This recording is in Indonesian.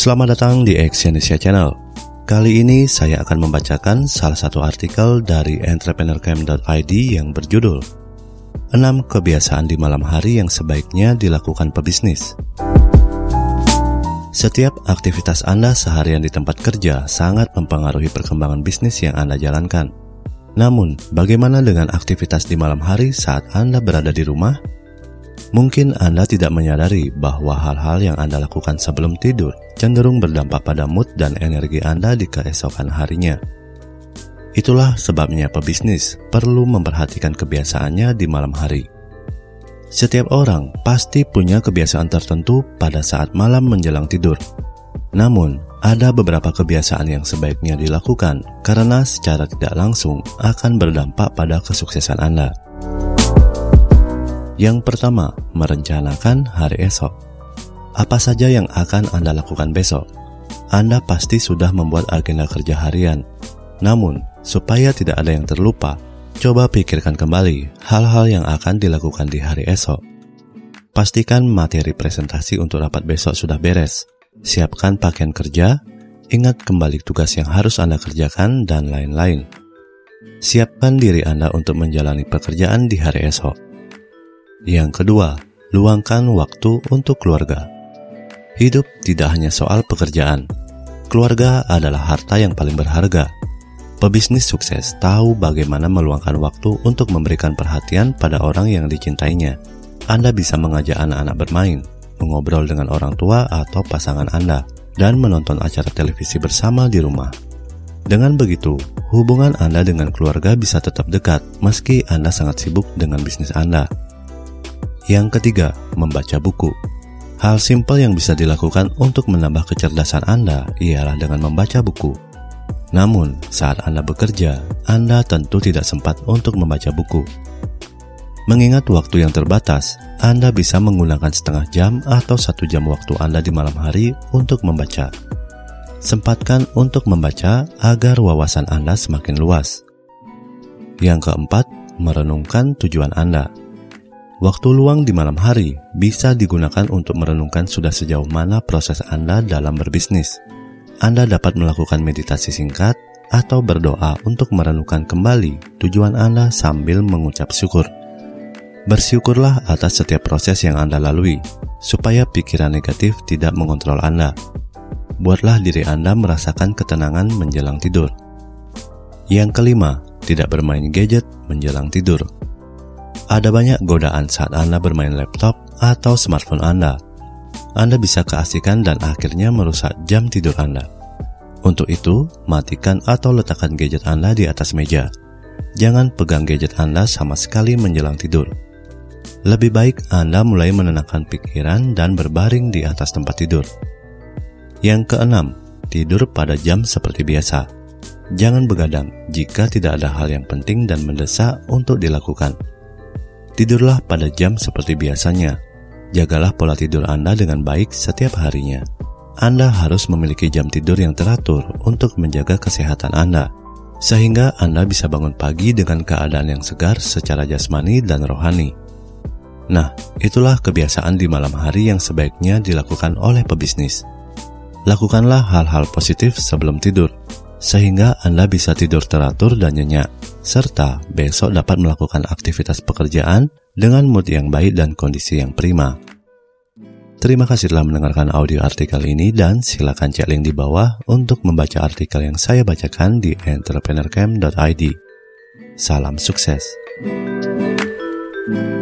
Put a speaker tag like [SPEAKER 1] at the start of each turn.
[SPEAKER 1] Selamat datang di Exyonesia Channel. Kali ini saya akan membacakan salah satu artikel dari entrepreneurcamp.id yang berjudul 6 kebiasaan di malam hari yang sebaiknya dilakukan pebisnis. Setiap aktivitas Anda seharian di tempat kerja sangat mempengaruhi perkembangan bisnis yang Anda jalankan. Namun, bagaimana dengan aktivitas di malam hari saat Anda berada di rumah? Mungkin Anda tidak menyadari bahwa hal-hal yang Anda lakukan sebelum tidur cenderung berdampak pada mood dan energi Anda di keesokan harinya. Itulah sebabnya pebisnis perlu memperhatikan kebiasaannya di malam hari. Setiap orang pasti punya kebiasaan tertentu pada saat malam menjelang tidur. Namun, ada beberapa kebiasaan yang sebaiknya dilakukan karena secara tidak langsung akan berdampak pada kesuksesan Anda. Yang pertama, merencanakan hari esok. Apa saja yang akan Anda lakukan besok? Anda pasti sudah membuat agenda kerja harian. Namun, supaya tidak ada yang terlupa, coba pikirkan kembali hal-hal yang akan dilakukan di hari esok. Pastikan materi presentasi untuk rapat besok sudah beres. Siapkan pakaian kerja, ingat kembali tugas yang harus Anda kerjakan, dan lain-lain. Siapkan diri Anda untuk menjalani pekerjaan di hari esok. Yang kedua, luangkan waktu untuk keluarga. Hidup tidak hanya soal pekerjaan. Keluarga adalah harta yang paling berharga. Pebisnis sukses tahu bagaimana meluangkan waktu untuk memberikan perhatian pada orang yang dicintainya. Anda bisa mengajak anak-anak bermain, mengobrol dengan orang tua atau pasangan Anda, dan menonton acara televisi bersama di rumah. Dengan begitu, hubungan Anda dengan keluarga bisa tetap dekat meski Anda sangat sibuk dengan bisnis Anda. Yang ketiga, membaca buku. Hal simpel yang bisa dilakukan untuk menambah kecerdasan Anda ialah dengan membaca buku. Namun, saat Anda bekerja, Anda tentu tidak sempat untuk membaca buku. Mengingat waktu yang terbatas, Anda bisa menggunakan setengah jam atau satu jam waktu Anda di malam hari untuk membaca. Sempatkan untuk membaca agar wawasan Anda semakin luas. Yang keempat, merenungkan tujuan Anda. Waktu luang di malam hari bisa digunakan untuk merenungkan sudah sejauh mana proses Anda dalam berbisnis. Anda dapat melakukan meditasi singkat atau berdoa untuk merenungkan kembali tujuan Anda sambil mengucap syukur. Bersyukurlah atas setiap proses yang Anda lalui, supaya pikiran negatif tidak mengontrol Anda. Buatlah diri Anda merasakan ketenangan menjelang tidur. Yang kelima, tidak bermain gadget menjelang tidur. Ada banyak godaan saat Anda bermain laptop atau smartphone Anda. Anda bisa keasikan dan akhirnya merusak jam tidur Anda. Untuk itu, matikan atau letakkan gadget Anda di atas meja. Jangan pegang gadget Anda sama sekali menjelang tidur. Lebih baik Anda mulai menenangkan pikiran dan berbaring di atas tempat tidur. Yang keenam, tidur pada jam seperti biasa. Jangan begadang jika tidak ada hal yang penting dan mendesak untuk dilakukan. Tidurlah pada jam seperti biasanya. Jagalah pola tidur Anda dengan baik setiap harinya. Anda harus memiliki jam tidur yang teratur untuk menjaga kesehatan Anda, sehingga Anda bisa bangun pagi dengan keadaan yang segar secara jasmani dan rohani. Nah, itulah kebiasaan di malam hari yang sebaiknya dilakukan oleh pebisnis. Lakukanlah hal-hal positif sebelum tidur, sehingga Anda bisa tidur teratur dan nyenyak, serta besok dapat melakukan aktivitas pekerjaan dengan mood yang baik dan kondisi yang prima. Terima kasih telah mendengarkan audio artikel ini dan silakan cek link di bawah untuk membaca artikel yang saya bacakan di entrepreneurcamp.id. Salam sukses. thank you